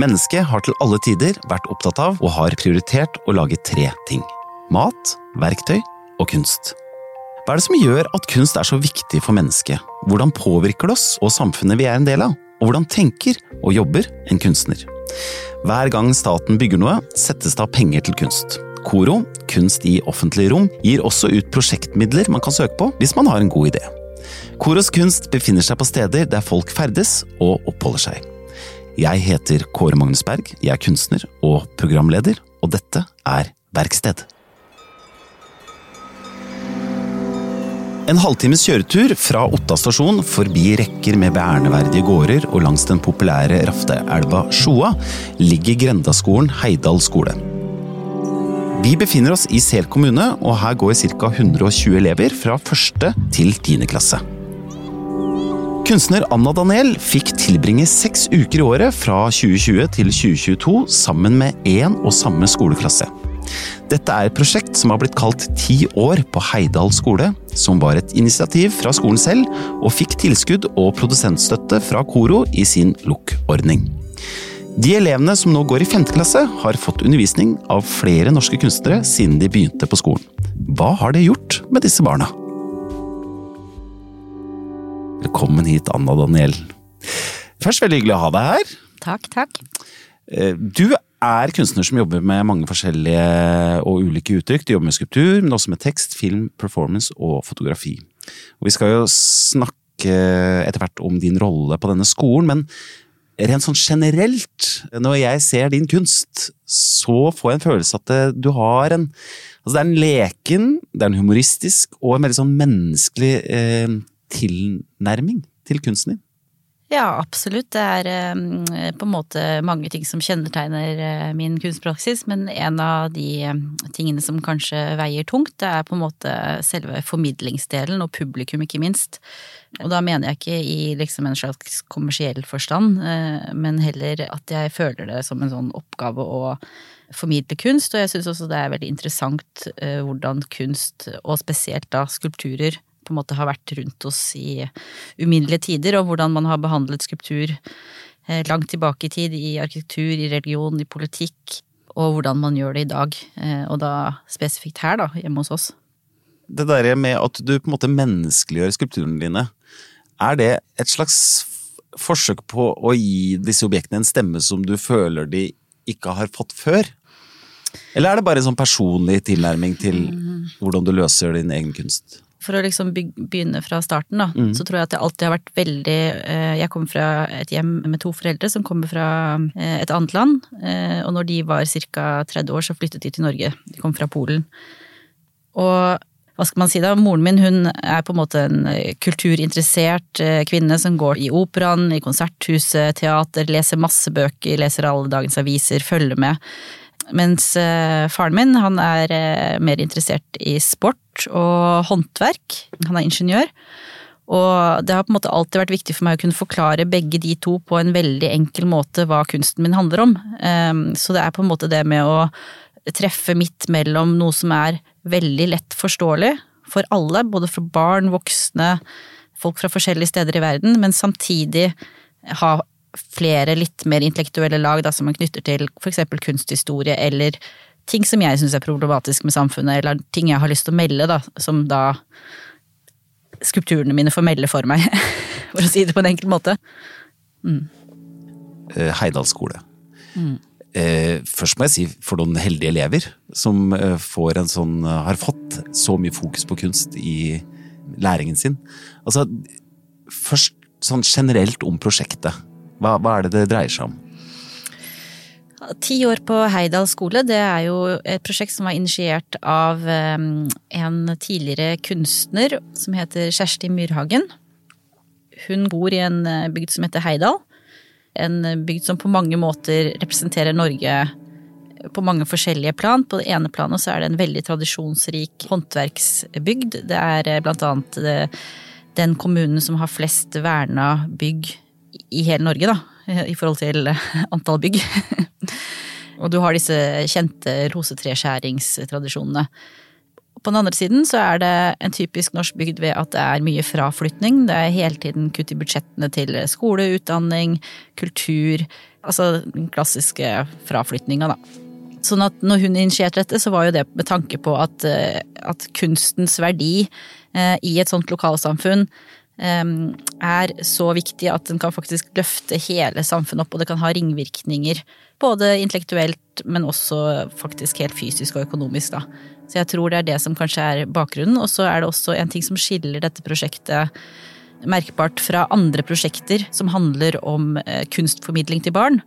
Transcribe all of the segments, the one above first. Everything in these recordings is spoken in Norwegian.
Mennesket har til alle tider vært opptatt av og har prioritert å lage tre ting. Mat, verktøy og kunst. Hva er det som gjør at kunst er så viktig for mennesket? Hvordan påvirker det oss og samfunnet vi er en del av? Og hvordan tenker og jobber en kunstner? Hver gang staten bygger noe, settes det av penger til kunst. KORO, Kunst i offentlige rom, gir også ut prosjektmidler man kan søke på hvis man har en god idé. Koros kunst befinner seg på steder der folk ferdes og oppholder seg. Jeg heter Kåre Magnus Berg, jeg er kunstner og programleder, og dette er Verksted. En halvtimes kjøretur fra Otta stasjon forbi rekker med verneverdige gårder og langs den populære rafteelva Sjoa ligger Grendaskolen Heidal skole. Vi befinner oss i Sel kommune, og her går ca. 120 elever fra første til tiende klasse. Kunstner Anna Daniel fikk tilbringe seks uker i året fra 2020 til 2022 sammen med én og samme skoleklasse. Dette er et prosjekt som har blitt kalt Ti år på Heidal skole, som var et initiativ fra skolen selv, og fikk tilskudd og produsentstøtte fra Koro i sin LOK-ordning. De elevene som nå går i femte klasse, har fått undervisning av flere norske kunstnere siden de begynte på skolen. Hva har det gjort med disse barna? Velkommen hit, Anna Daniel. Først, veldig hyggelig å ha deg her. Takk, takk. Eh, du er kunstner som jobber med mange forskjellige og ulike uttrykk. Du jobber med skulptur, men også med tekst, film, performance og fotografi. Og vi skal jo snakke etter hvert om din rolle på denne skolen, men rent sånn generelt, når jeg ser din kunst, så får jeg en følelse at du har en Altså det er en leken, det er en humoristisk og en veldig sånn menneskelig eh, tilnærming til kunsten din. Ja, absolutt. Det er eh, på en måte mange ting som kjennetegner eh, min kunstpraksis, men en av de eh, tingene som kanskje veier tungt, det er på en måte selve formidlingsdelen, og publikum ikke minst. Og da mener jeg ikke i liksom en slags kommersiell forstand, men heller at jeg føler det som en sånn oppgave å formidle kunst, og jeg syns også det er veldig interessant hvordan kunst, og spesielt da skulpturer, på en måte har vært rundt oss i uminnelige tider, og hvordan man har behandlet skulptur eh, langt tilbake i tid, i arkitektur, i religion, i politikk, og hvordan man gjør det i dag. Eh, og da spesifikt her, da, hjemme hos oss. Det derre med at du på en måte menneskeliggjør skulpturene dine, er det et slags forsøk på å gi disse objektene en stemme som du føler de ikke har fått før? Eller er det bare en sånn personlig tilnærming til mm. hvordan du løser din egen kunst? For å liksom begynne fra starten, da, mm. så tror jeg at det alltid har vært veldig eh, Jeg kommer fra et hjem med to foreldre som kommer fra eh, et annet land. Eh, og når de var ca. 30 år, så flyttet de til Norge. De kom fra Polen. Og hva skal man si da, moren min hun er på en måte en kulturinteressert kvinne som går i operaen, i konserthuset, teater, leser masse bøker, leser alle dagens aviser, følger med. Mens faren min han er mer interessert i sport og håndverk. Han er ingeniør. Og det har på en måte alltid vært viktig for meg å kunne forklare begge de to på en veldig enkel måte hva kunsten min handler om. Ehm, så det er på en måte det med å treffe midt mellom noe som er veldig lett forståelig for alle, både for barn, voksne, folk fra forskjellige steder i verden, men samtidig ha flere litt mer intellektuelle lag da, som man knytter til f.eks. kunsthistorie eller ting som jeg syns er problematisk med samfunnet, eller ting jeg har lyst til å melde, da, som da skulpturene mine får melde for meg, for å si det på en enkel måte. Mm. Eh, Heidal skole. Mm. Eh, først må jeg si for noen heldige elever som eh, får en sånn, har fått så mye fokus på kunst i læringen sin. Altså, først sånn generelt om prosjektet. Hva, hva er det det dreier seg om? Ti år på Heidal skole, det er jo et prosjekt som var initiert av ehm, en tidligere kunstner som heter Kjersti Myrhagen. Hun bor i en eh, bygd som heter Heidal. En bygd som på mange måter representerer Norge på mange forskjellige plan. På det ene planet så er det en veldig tradisjonsrik håndverksbygd. Det er eh, blant annet eh, den kommunen som har flest verna bygg i hele Norge, da, i forhold til antall bygg. og du har disse kjente rosetreskjæringstradisjonene. På den andre siden så er det en typisk norsk bygd ved at det er mye fraflytning. Det er hele tiden kutt i budsjettene til skole, utdanning, kultur. Altså den klassiske fraflytninga, da. Sånn at når hun initierte dette, så var jo det med tanke på at, eh, at kunstens verdi eh, i et sånt lokalsamfunn er så viktig at den kan faktisk løfte hele samfunnet opp, og det kan ha ringvirkninger. Både intellektuelt, men også faktisk helt fysisk og økonomisk, da. Så jeg tror det er det som kanskje er bakgrunnen. Og så er det også en ting som skiller dette prosjektet merkbart fra andre prosjekter som handler om kunstformidling til barn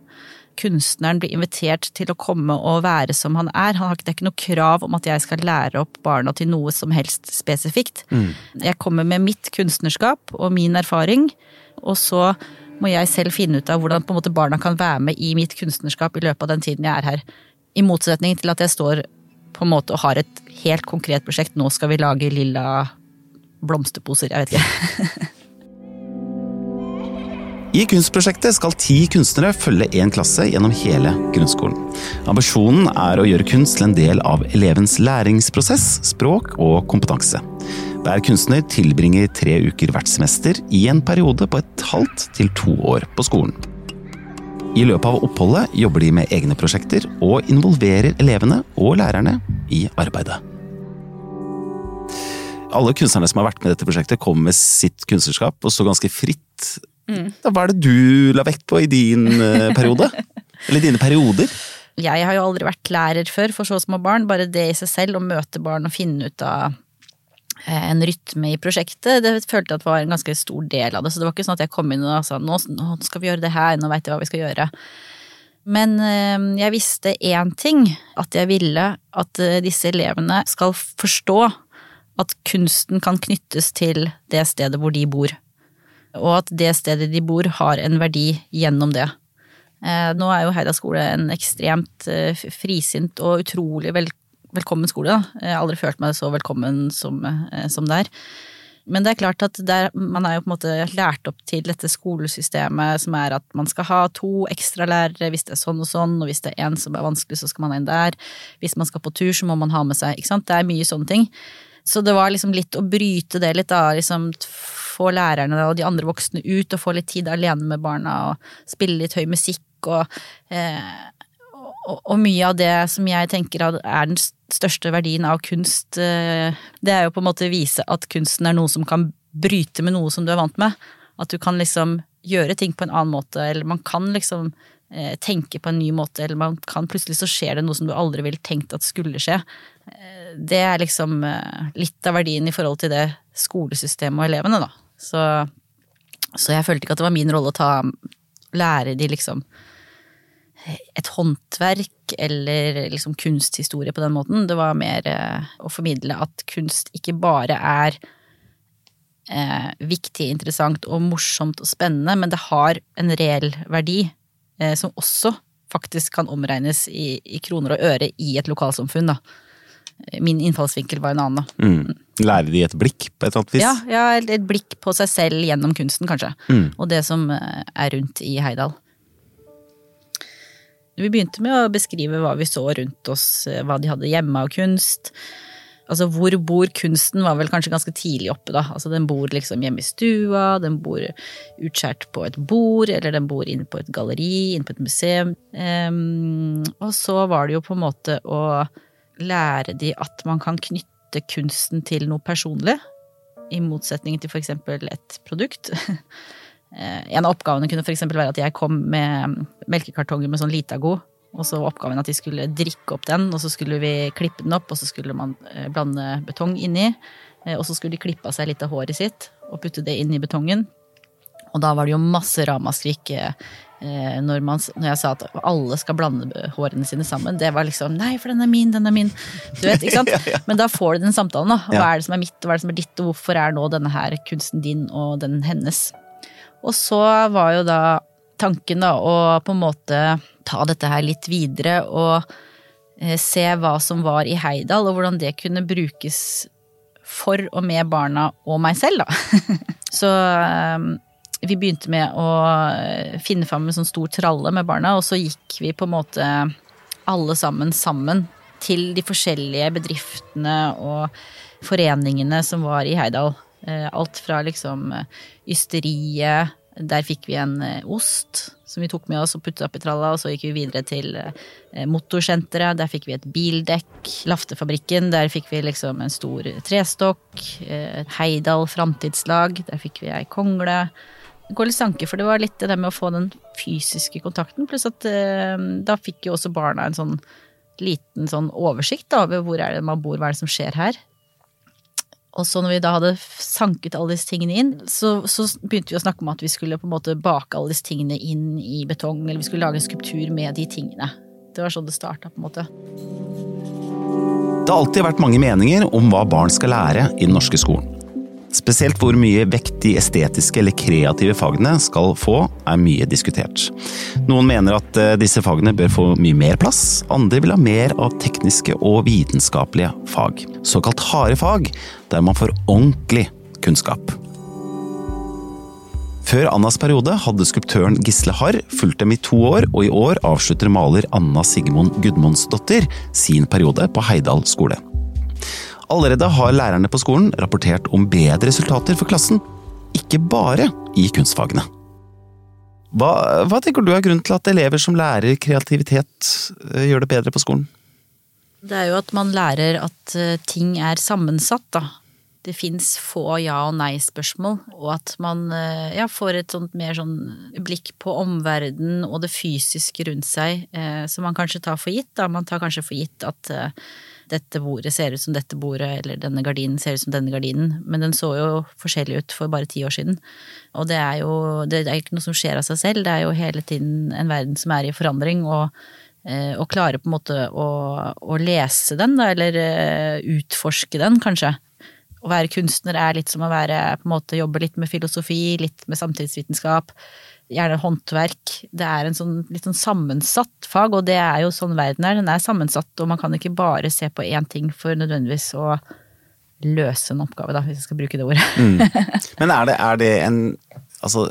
kunstneren blir invitert til å komme og være som han er. Han har, det er ikke noe krav om at jeg skal lære opp barna til noe som helst spesifikt. Mm. Jeg kommer med mitt kunstnerskap og min erfaring, og så må jeg selv finne ut av hvordan måte, barna kan være med i mitt kunstnerskap i løpet av den tiden jeg er her. I motsetning til at jeg står på en måte og har et helt konkret prosjekt. Nå skal vi lage lilla blomsterposer, jeg vet ikke. I kunstprosjektet skal ti kunstnere følge én klasse gjennom hele grunnskolen. Ambisjonen er å gjøre kunst til en del av elevens læringsprosess, språk og kompetanse. Hver kunstner tilbringer tre uker hvert semester i en periode på et halvt til to år på skolen. I løpet av oppholdet jobber de med egne prosjekter og involverer elevene og lærerne i arbeidet. Alle kunstnerne som har vært med i dette prosjektet, kommer med sitt kunstnerskap og står ganske fritt Mm. Hva er det du la vekt på i din uh, periode? Eller dine perioder? Jeg har jo aldri vært lærer før for så små barn. Bare det i seg selv, å møte barn og finne ut av eh, en rytme i prosjektet, det følte jeg at var en ganske stor del av det. Så det var ikke sånn at jeg kom inn og sa nå, nå skal vi gjøre det her, nå veit jeg hva vi skal gjøre. Men eh, jeg visste én ting, at jeg ville at disse elevene skal forstå at kunsten kan knyttes til det stedet hvor de bor og at det stedet de bor har en verdi gjennom det. Eh, nå er jo Heida skole en ekstremt eh, frisint og utrolig vel, velkommen skole. Jeg har aldri følt meg så velkommen som, eh, som der. Men det er klart at der, man er jo på en måte lært opp til dette skolesystemet som er at man skal ha to ekstralærere hvis det er sånn og sånn, og hvis det er en som er vanskelig, så skal man inn der. Hvis man skal på tur, så må man ha med seg Ikke sant. Det er mye sånne ting. Så det var liksom litt å bryte det litt, da. Liksom få lærerne og de andre voksne ut og få litt tid alene med barna og spille litt høy musikk og, eh, og, og mye av det som jeg tenker er den største verdien av kunst, eh, det er jo på en måte vise at kunsten er noe som kan bryte med noe som du er vant med. At du kan liksom gjøre ting på en annen måte, eller man kan liksom eh, tenke på en ny måte, eller man kan plutselig så skjer det noe som du aldri ville tenkt at skulle skje. Eh, det er liksom eh, litt av verdien i forhold til det skolesystemet og elevene, da. Så, så, jeg følte ikke at det var min rolle å ta, lære de liksom et håndverk eller liksom kunsthistorie på den måten. Det var mer eh, å formidle at kunst ikke bare er eh, viktig, interessant og morsomt og spennende, men det har en reell verdi eh, som også faktisk kan omregnes i, i, kroner og øre i et lokalsamfunn. da min innfallsvinkel var en annen. Mm. Lære de et blikk på et eller annet vis? Ja, ja, et blikk på seg selv gjennom kunsten, kanskje. Mm. Og det som eh, er rundt i Heidal. Vi begynte med å beskrive hva vi så rundt oss, eh, hva de hadde hjemme av kunst. Altså hvor bor kunsten var vel kanskje ganske tidlig oppe, da. Altså den bor liksom hjemme i stua, den bor utskjært på et bord, eller den bor inne på et galleri, inne på et museum. Um, og så var det jo på en måte å lære de at man kan knytte kunsten til noe personlig, i motsetning til f.eks. et produkt. Eh, en av oppgavene kunne f.eks. være at jeg kom med melkekartonger med sånn Litago, og så var oppgaven at de skulle drikke opp den, og så skulle vi klippe den opp, og så skulle man eh, blande betong inni, eh, og så skulle de klippe av seg litt av håret sitt og putte det inn i betongen. Og da var det jo masse ramaskrik når, man, når, jeg sa at alle skal blande hårene sine sammen. Det var liksom Nei, for den er min, den er min. Du vet, ikke sant? ja, ja. Men da får du den samtalen. da. Hva er det som er mitt, og hva er det som er ditt, og hvorfor er nå denne her kunsten din og den hennes? Og så var jo da tanken da å på en måte ta dette her litt videre og eh, se hva som var i Heidal, og hvordan det kunne brukes for og med barna og meg selv, da. så eh, vi begynte med å eh, finne fram en sånn stor tralle med barna, og så gikk vi på en måte alle sammen sammen til de forskjellige bedriftene og foreningene som var i Heidal. Eh, alt fra liksom ysteriet, der fikk vi en ost som vi tok med oss og puttet oppi tralla, og så gikk vi videre til motorsenteret. Der fikk vi et bildekk. Laftefabrikken, der fikk vi liksom en stor trestokk. Heidal framtidslag, der fikk vi ei kongle gå litt sanke, for det var litt det med å få den fysiske kontakten. Pluss at eh, da fikk jo også barna en sånn liten sånn oversikt over hvor er det man bor, hva er det som skjer her. Og så når vi da hadde sanket alle disse tingene inn, så, så, begynte vi å snakke om at vi skulle på en måte bake alle disse tingene inn i betong, eller vi skulle lage en skulptur med de tingene. Det var sånn det starta, på en måte. Det har alltid vært mange meninger om hva barn skal lære i den norske skolen. Spesielt hvor mye vekt de estetiske eller kreative fagene skal få, er mye diskutert. Noen mener at eh, disse fagene bør få mye mer plass, andre vil ha mer av tekniske og vitenskapelige fag. Såkalt harde fag, der man får ordentlig kunnskap. Før Annas periode hadde skulptøren Gisle Harr fulgt dem i to år, og i år avslutter maler Anna Sigmund Gudmundsdottir sin periode på Heidal skole. Allerede har lærerne på skolen rapportert om bedre resultater for klassen, ikke bare i kunstfagene. Hva, hva tenker du er grunnen til at elever som lærer kreativitet, eh, gjør det bedre på skolen? Det er jo at man lærer at eh, ting er sammensatt, da. Det fins få ja- og nei-spørsmål, og at man eh, ja, får et sånt mer sånn blikk på omverdenen og det fysiske rundt seg, eh, som man kanskje tar for gitt. Da. Man tar kanskje for gitt at eh, dette bordet ser ut som dette bordet, eller denne gardinen ser ut som denne gardinen. Men den så jo forskjellig ut for bare ti år siden. Og det er jo det er ikke noe som skjer av seg selv, det er jo hele tiden en verden som er i forandring. og å eh, klare på en måte å, å lese den, da, eller uh, utforske den, kanskje. Å være kunstner er litt som å være, på en måte, jobbe litt med filosofi, litt med samtidsvitenskap gjerne håndverk. Det er en sånn litt sånn sammensatt fag, og det er jo sånn verden er. Den er sammensatt, og man kan ikke bare se på én ting for nødvendigvis å løse en oppgave, da, hvis jeg skal bruke det ordet. mm. Men er det, er det en Altså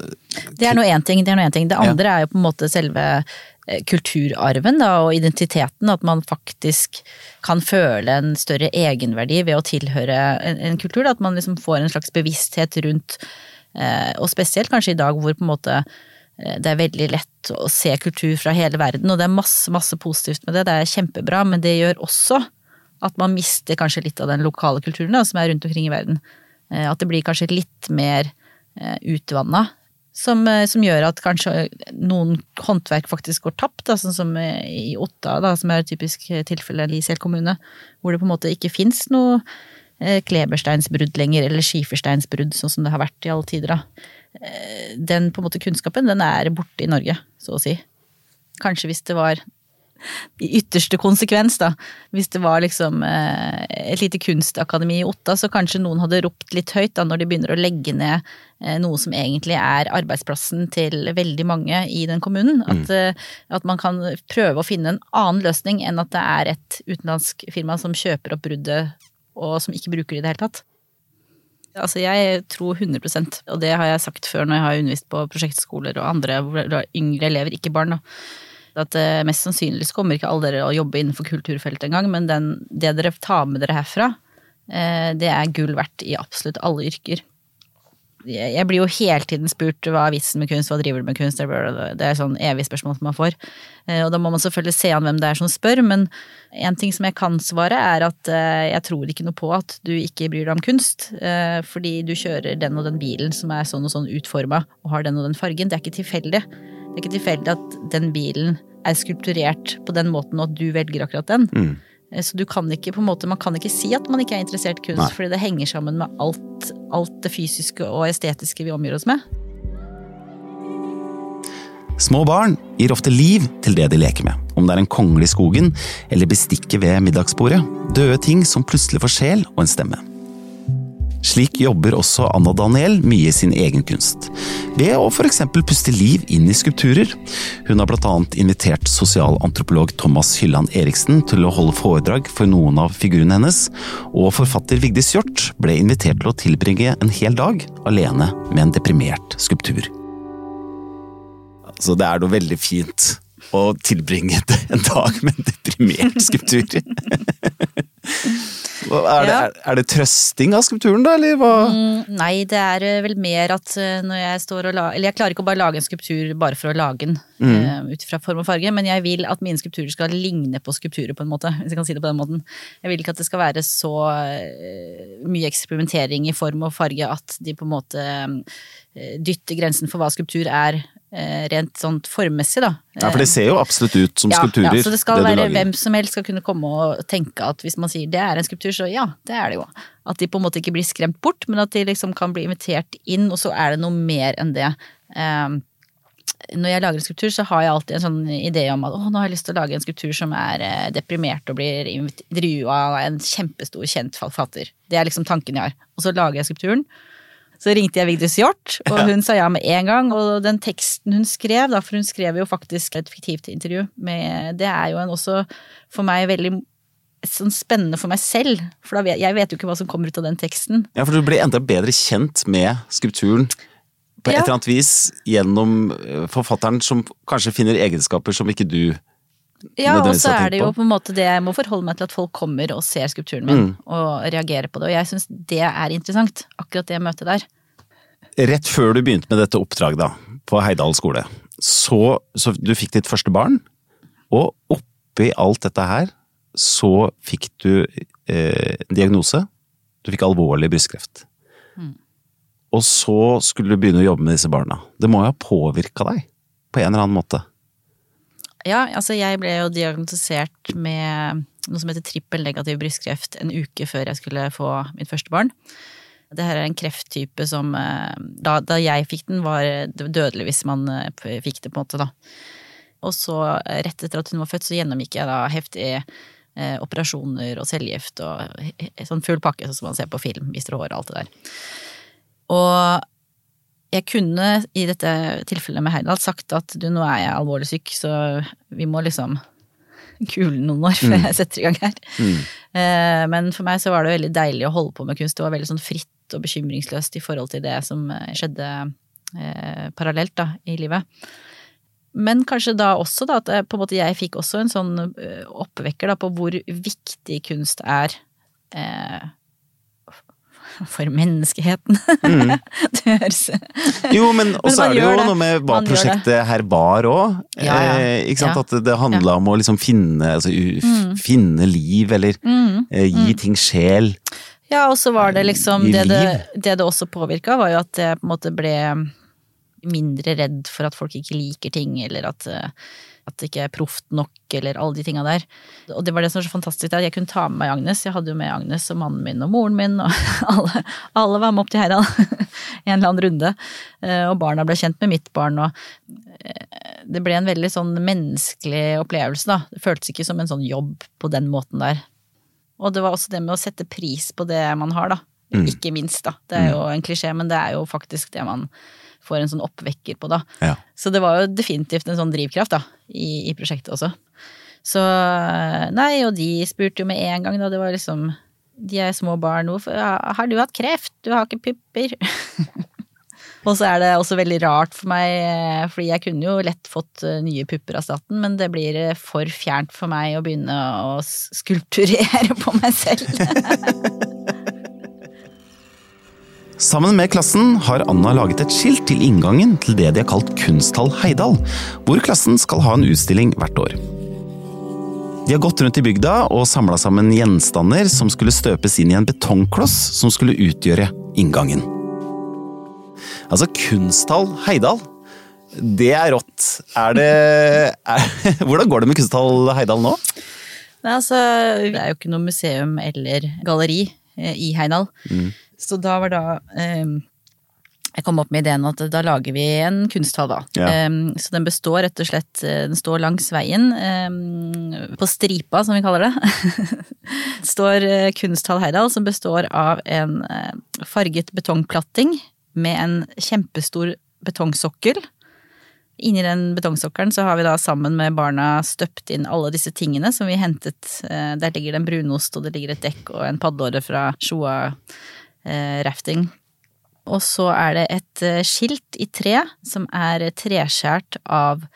Det er nå én ting. Er ting. Det andre ja. er jo på en måte selve eh, kulturarven da, og identiteten. At man faktisk kan føle en større egenverdi ved å tilhøre en, en kultur. Da. At man liksom får en slags bevissthet rundt og spesielt kanskje i dag hvor på en måte eh, det er veldig lett å se kultur fra hele verden, og det er masse, masse positivt med det. Det er kjempebra, men det gjør også at man mister kanskje litt av den lokale kulturen da, som er rundt omkring i verden. Eh, at det blir kanskje litt mer utvanna. Som, som, gjør at kanskje noen håndverk faktisk går tapt, da, sånn som i Otta, da, som er et typisk tilfelle i Sel kommune, hvor det på en måte ikke fins noe Eh, klebersteinsbrudd lenger, eller skifersteinsbrudd, sånn som det har vært i alle tider. Da. Eh, den på en måte kunnskapen, den er borte i Norge, så å si. Kanskje hvis det var i ytterste konsekvens, da. Hvis det var liksom eh, et lite kunstakademi i Otta, så kanskje noen hadde ropt litt høyt da når de begynner å legge ned noe som egentlig er arbeidsplassen til veldig mange i den kommunen. Mm. At, at, man kan prøve å finne en annen løsning enn at det er et utenlandsk firma som kjøper opp bruddet og som ikke bruker det i det hele tatt. Altså jeg tror 100% og det har jeg sagt før når jeg har undervist på prosjektskoler og andre hvor yngre elever, ikke barn. At eh, mest sannsynlig så kommer ikke alle dere å jobbe innenfor kulturfeltet engang, men den, det dere tar med dere herfra, eh, det er gull verdt i absolutt alle yrker jeg blir jo hele tiden spurt hva er vitsen med kunst, hva driver du med kunst? Det er sånn evig spørsmål som man får. Eh, og da må man selvfølgelig se an hvem det er som spør, men en ting som jeg kan svare er at eh, jeg tror ikke noe på at du ikke bryr deg om kunst. Eh, fordi du kjører den og den bilen som er sånn og sånn utforma og har den og den fargen. Det er ikke tilfeldig. Det er ikke tilfeldig at den bilen er skulpturert på den måten og at du velger akkurat den. Mm. Eh, så du kan ikke, på en måte, man kan ikke si at man ikke er interessert i kunst, Nei. fordi det henger sammen med alt, alt det fysiske og estetiske vi omgir oss med. Små barn gir ofte liv til det de leker med, om det er en kongle i skogen eller bestikket ved middagsbordet, døde ting som plutselig får sjel og en stemme. Slik jobber også Anna Daniel mye i sin egen kunst, ved å f.eks. puste liv inn i skulpturer. Hun har bl.a. invitert sosialantropolog Thomas Hylland Eriksen til å holde foredrag for noen av figurene hennes, og forfatter Vigdis Hjort ble invitert til å tilbringe en hel dag alene med en deprimert skulptur. Så det er noe veldig fint å tilbringe en dag med en deprimert skulptur. Er det, er, det trøsting av skulpturen, da, eller hva? Mm, Nei, det er eh, vel mer at eh, når jeg står og la Eller jeg klarer ikke å bare lage en skulptur bare for å lage den, mm. ut fra form og farge, men jeg vil at mine skulpturer skal ligne på skulpturer, på en måte. Hvis jeg kan si det på den måten. Jeg vil ikke at det skal være så eh, mye eksperimentering i form og farge at de på en måte eh, dytter grensen for hva skulptur er, eh, rent sånn formmessig, da. Ja, for det ser jo absolutt ut som Ja, skulpturer. Ja, så det skal det være hvem som helst skal kunne komme og tenke at hvis man sier det er en skulptur, så ja, det er det jo. At de på en måte ikke blir skremt bort, men at de liksom kan bli invitert inn, og så er det noe mer enn det. Um, når jeg lager en skulptur, så har jeg alltid en sånn idé om at å, nå har jeg lyst til å lage en skulptur som er eh, deprimert og blir intervjua av en kjempestor, kjent forfatter. Det er liksom tanken jeg har. Og så lager jeg skulpturen. Så ringte jeg Vigdis Hjorth, og hun sa ja med en gang. Og den teksten hun skrev, da, for hun skrev jo faktisk et fiktivt intervju, med, det er jo en også for meg veldig sånn spennende for meg selv. For da vet, jeg vet jo ikke hva som kommer ut av den teksten. Ja, for du blir enda bedre kjent med skulpturen på et Ja. eller annet vis gjennom eh, forfatteren som kanskje finner egenskaper som ikke du Ja, og så er det jo på. en måte det jeg må forholde meg til at folk kommer og ser skulpturen min Mm. og reagerer på det. Og jeg syns det er interessant, akkurat det møtet der. Rett før du begynte med dette oppdraget da, på Heidal skole, så, så du fikk ditt første barn, og oppi alt dette her, så fikk du eh, diagnose. Du fikk alvorlig brystkreft. Og så skulle du begynne å jobbe med disse barna. Det må jo ha påvirka deg på en eller annen måte. Ja, altså jeg ble jo diagnostisert med noe som heter trippel negativ brystkreft en uke før jeg skulle få mitt første barn. Det her er en krefttype som eh, Da, da jeg fikk den, var dødelig hvis man eh, fikk det, på en måte, da. Og så, eh, rett etter at hun var født, så gjennomgikk jeg da heftige eh, operasjoner og cellegift og sånn full pakke, sånn som man ser på film, mister hår og alt det der. Og jeg kunne i dette tilfellet med Heidal sagt at du, nå er jeg alvorlig syk, så vi må liksom kule noen år før jeg setter i gang her. Eh, Men for meg så var det veldig deilig å holde på med kunst. Det var veldig sånn fritt og bekymringsløst i forhold til det som eh, skjedde eh, parallelt da, i livet. Men kanskje da også da, at eh, på en måte jeg fikk også en sånn eh, oppvekker da, på hvor viktig kunst er eh, for menneskeheten. det høres Jo, men også er det jo det. noe med hva Man prosjektet her var òg. Ja, ja. Eh, ikke sant? Ja. At det handla om å liksom finne, altså, mm. finne liv, eller Mm. eh, gi ting sjel. Ja, og så var det liksom det det, det det også påvirka, var jo at jeg på en måte ble mindre redd for at folk ikke liker ting, eller at, eh, at det ikke er proft nok, eller alle de tinga der. Og det var det som var så fantastisk, at jeg kunne ta med meg Agnes. Jeg hadde jo med Agnes og mannen min og moren min, og alle, alle var med opp til Heidal i en eller annen runde. Eh, Og barna ble kjent med mitt barn, og eh, det ble en veldig sånn menneskelig opplevelse, da. Det føltes ikke som en sånn jobb på den måten der. Og det var også det med å sette pris på det man har, da. Ikke minst, da. Det er jo en klisjé, men det er jo faktisk det man får en sånn oppvekker på, da. Ja. Så det var jo definitivt en sånn drivkraft, da, i, i prosjektet også. Så nei, og de spurte jo med en gang, da. Det var liksom De er små barn. nå. har du hatt kreft? Du har ikke pupper. Og så er det også veldig rart for meg, eh, fordi jeg kunne jo lett fått eh, nye pupper av staten, men det blir eh, for fjernt for meg å begynne å skulpturere på meg selv. Sammen med klassen har Anna laget et skilt til inngangen til det de har kalt Kunsthall Heidal, hvor klassen skal ha en utstilling hvert år. De har gått rundt i bygda og samla sammen gjenstander som skulle støpes inn i en betongkloss som skulle utgjøre inngangen. Altså, Kunsthall Heidal, det er rått. Er det er, Hvordan går det med Kunsthall Heidal nå? Nei, altså, det er jo ikke noe museum eller galleri eh, i Heidal. Så da var da um, Jeg kom opp med ideen at da lager vi en kunsthall, da. Ja. Um, så den består rett og slett eh, Den står langs veien, um, på stripa, som vi kaller det. står uh, Kunsthall Heidal, som består av en uh, farget betongplatting med en kjempestor betongsokkel. Inni den betongsokkelen så har vi da sammen med barna støpt inn alle disse tingene som vi hentet. Der ligger det en brunost, og det ligger et dekk og en paddeåre fra Shoa eh, rafting. Og så er det et eh, skilt i tre som er treskjært av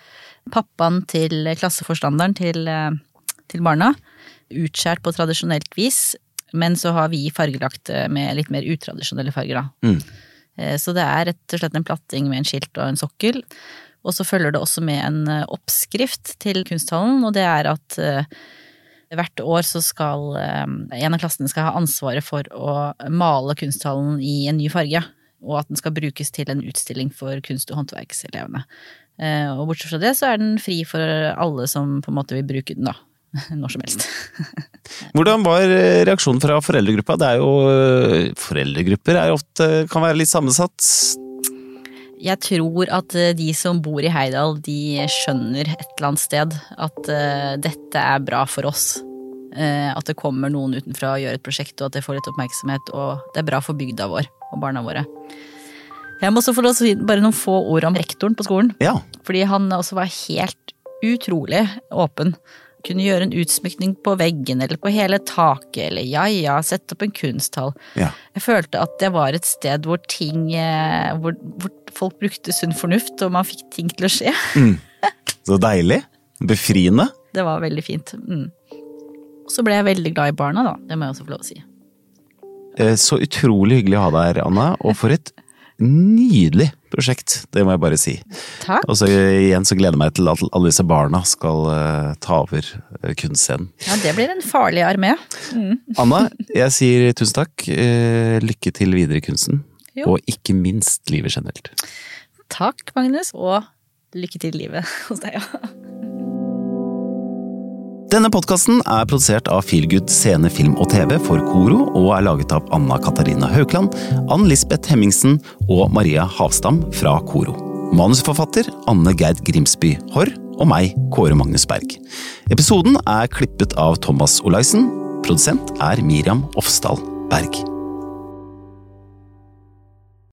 pappaen til klasseforstanderen til, eh, til barna. Utskjært på tradisjonelt vis, men så har vi fargelagt med litt mer utradisjonelle farger, da. Mm. Eh, Så det er rett og slett en platting med en skilt og en sokkel. Og så følger det også med en eh, oppskrift til kunsthallen, og det er at eh, hvert år så skal eh, en av klassene skal ha ansvaret for å male kunsthallen i en ny farge. Og at den skal brukes til en utstilling for kunst- og håndverkselevene. Eh, Og bortsett fra det så er den fri for alle som på en måte vil bruke den, da. Når som helst. Hvordan var eh, reaksjonen fra foreldregruppa? Det er jo eh, Foreldregrupper er jo ofte kan være litt sammensatt. Jeg tror at eh, de som bor i Heidal, de skjønner et eller annet sted at eh, dette er bra for oss. Eh, at det kommer noen utenfra og gjør et prosjekt, og at det får litt oppmerksomhet. Og det er bra for bygda vår og barna våre. Jeg må også få si bare noen få ord om rektoren på skolen. Ja. Fordi han også var helt utrolig åpen. Kunne gjøre en utsmykning på veggen eller på hele taket, eller ja ja, sette opp en kunsthall. ja. Jeg følte at det var et sted hvor ting eh, hvor, hvor folk brukte sunn fornuft, og man fikk ting til å skje. Så deilig. Befriende. Det var veldig fint. Mm. Så ble jeg veldig glad i barna, da. Det må jeg også få lov å si. Eh, Så utrolig hyggelig å ha deg her, Anna. Og for et nydelig prosjekt, det må jeg bare si. Takk. Og så igjen så gleder jeg meg til at alle disse barna skal uh, ta over uh, kunstscenen. Ja, det blir en farlig armé. Anna, jeg sier tusen takk. Uh, Lykke til videre i kunsten. Jo. Og ikke minst livet generelt. Takk, Magnus, og lykke til livet hos deg òg. Denne podkasten er produsert av Feelgood scene, film og TV for Koro, og er laget av Anna Katarina Haukland, Ann Lisbeth Hemmingsen og Maria Havstam fra Koro. Manusforfatter Anne Gerd Grimsby Haarr og meg, Kåre Magnus Berg. Episoden er klippet av Thomas Olaisen. Produsent er Miriam Ofsdal Berg.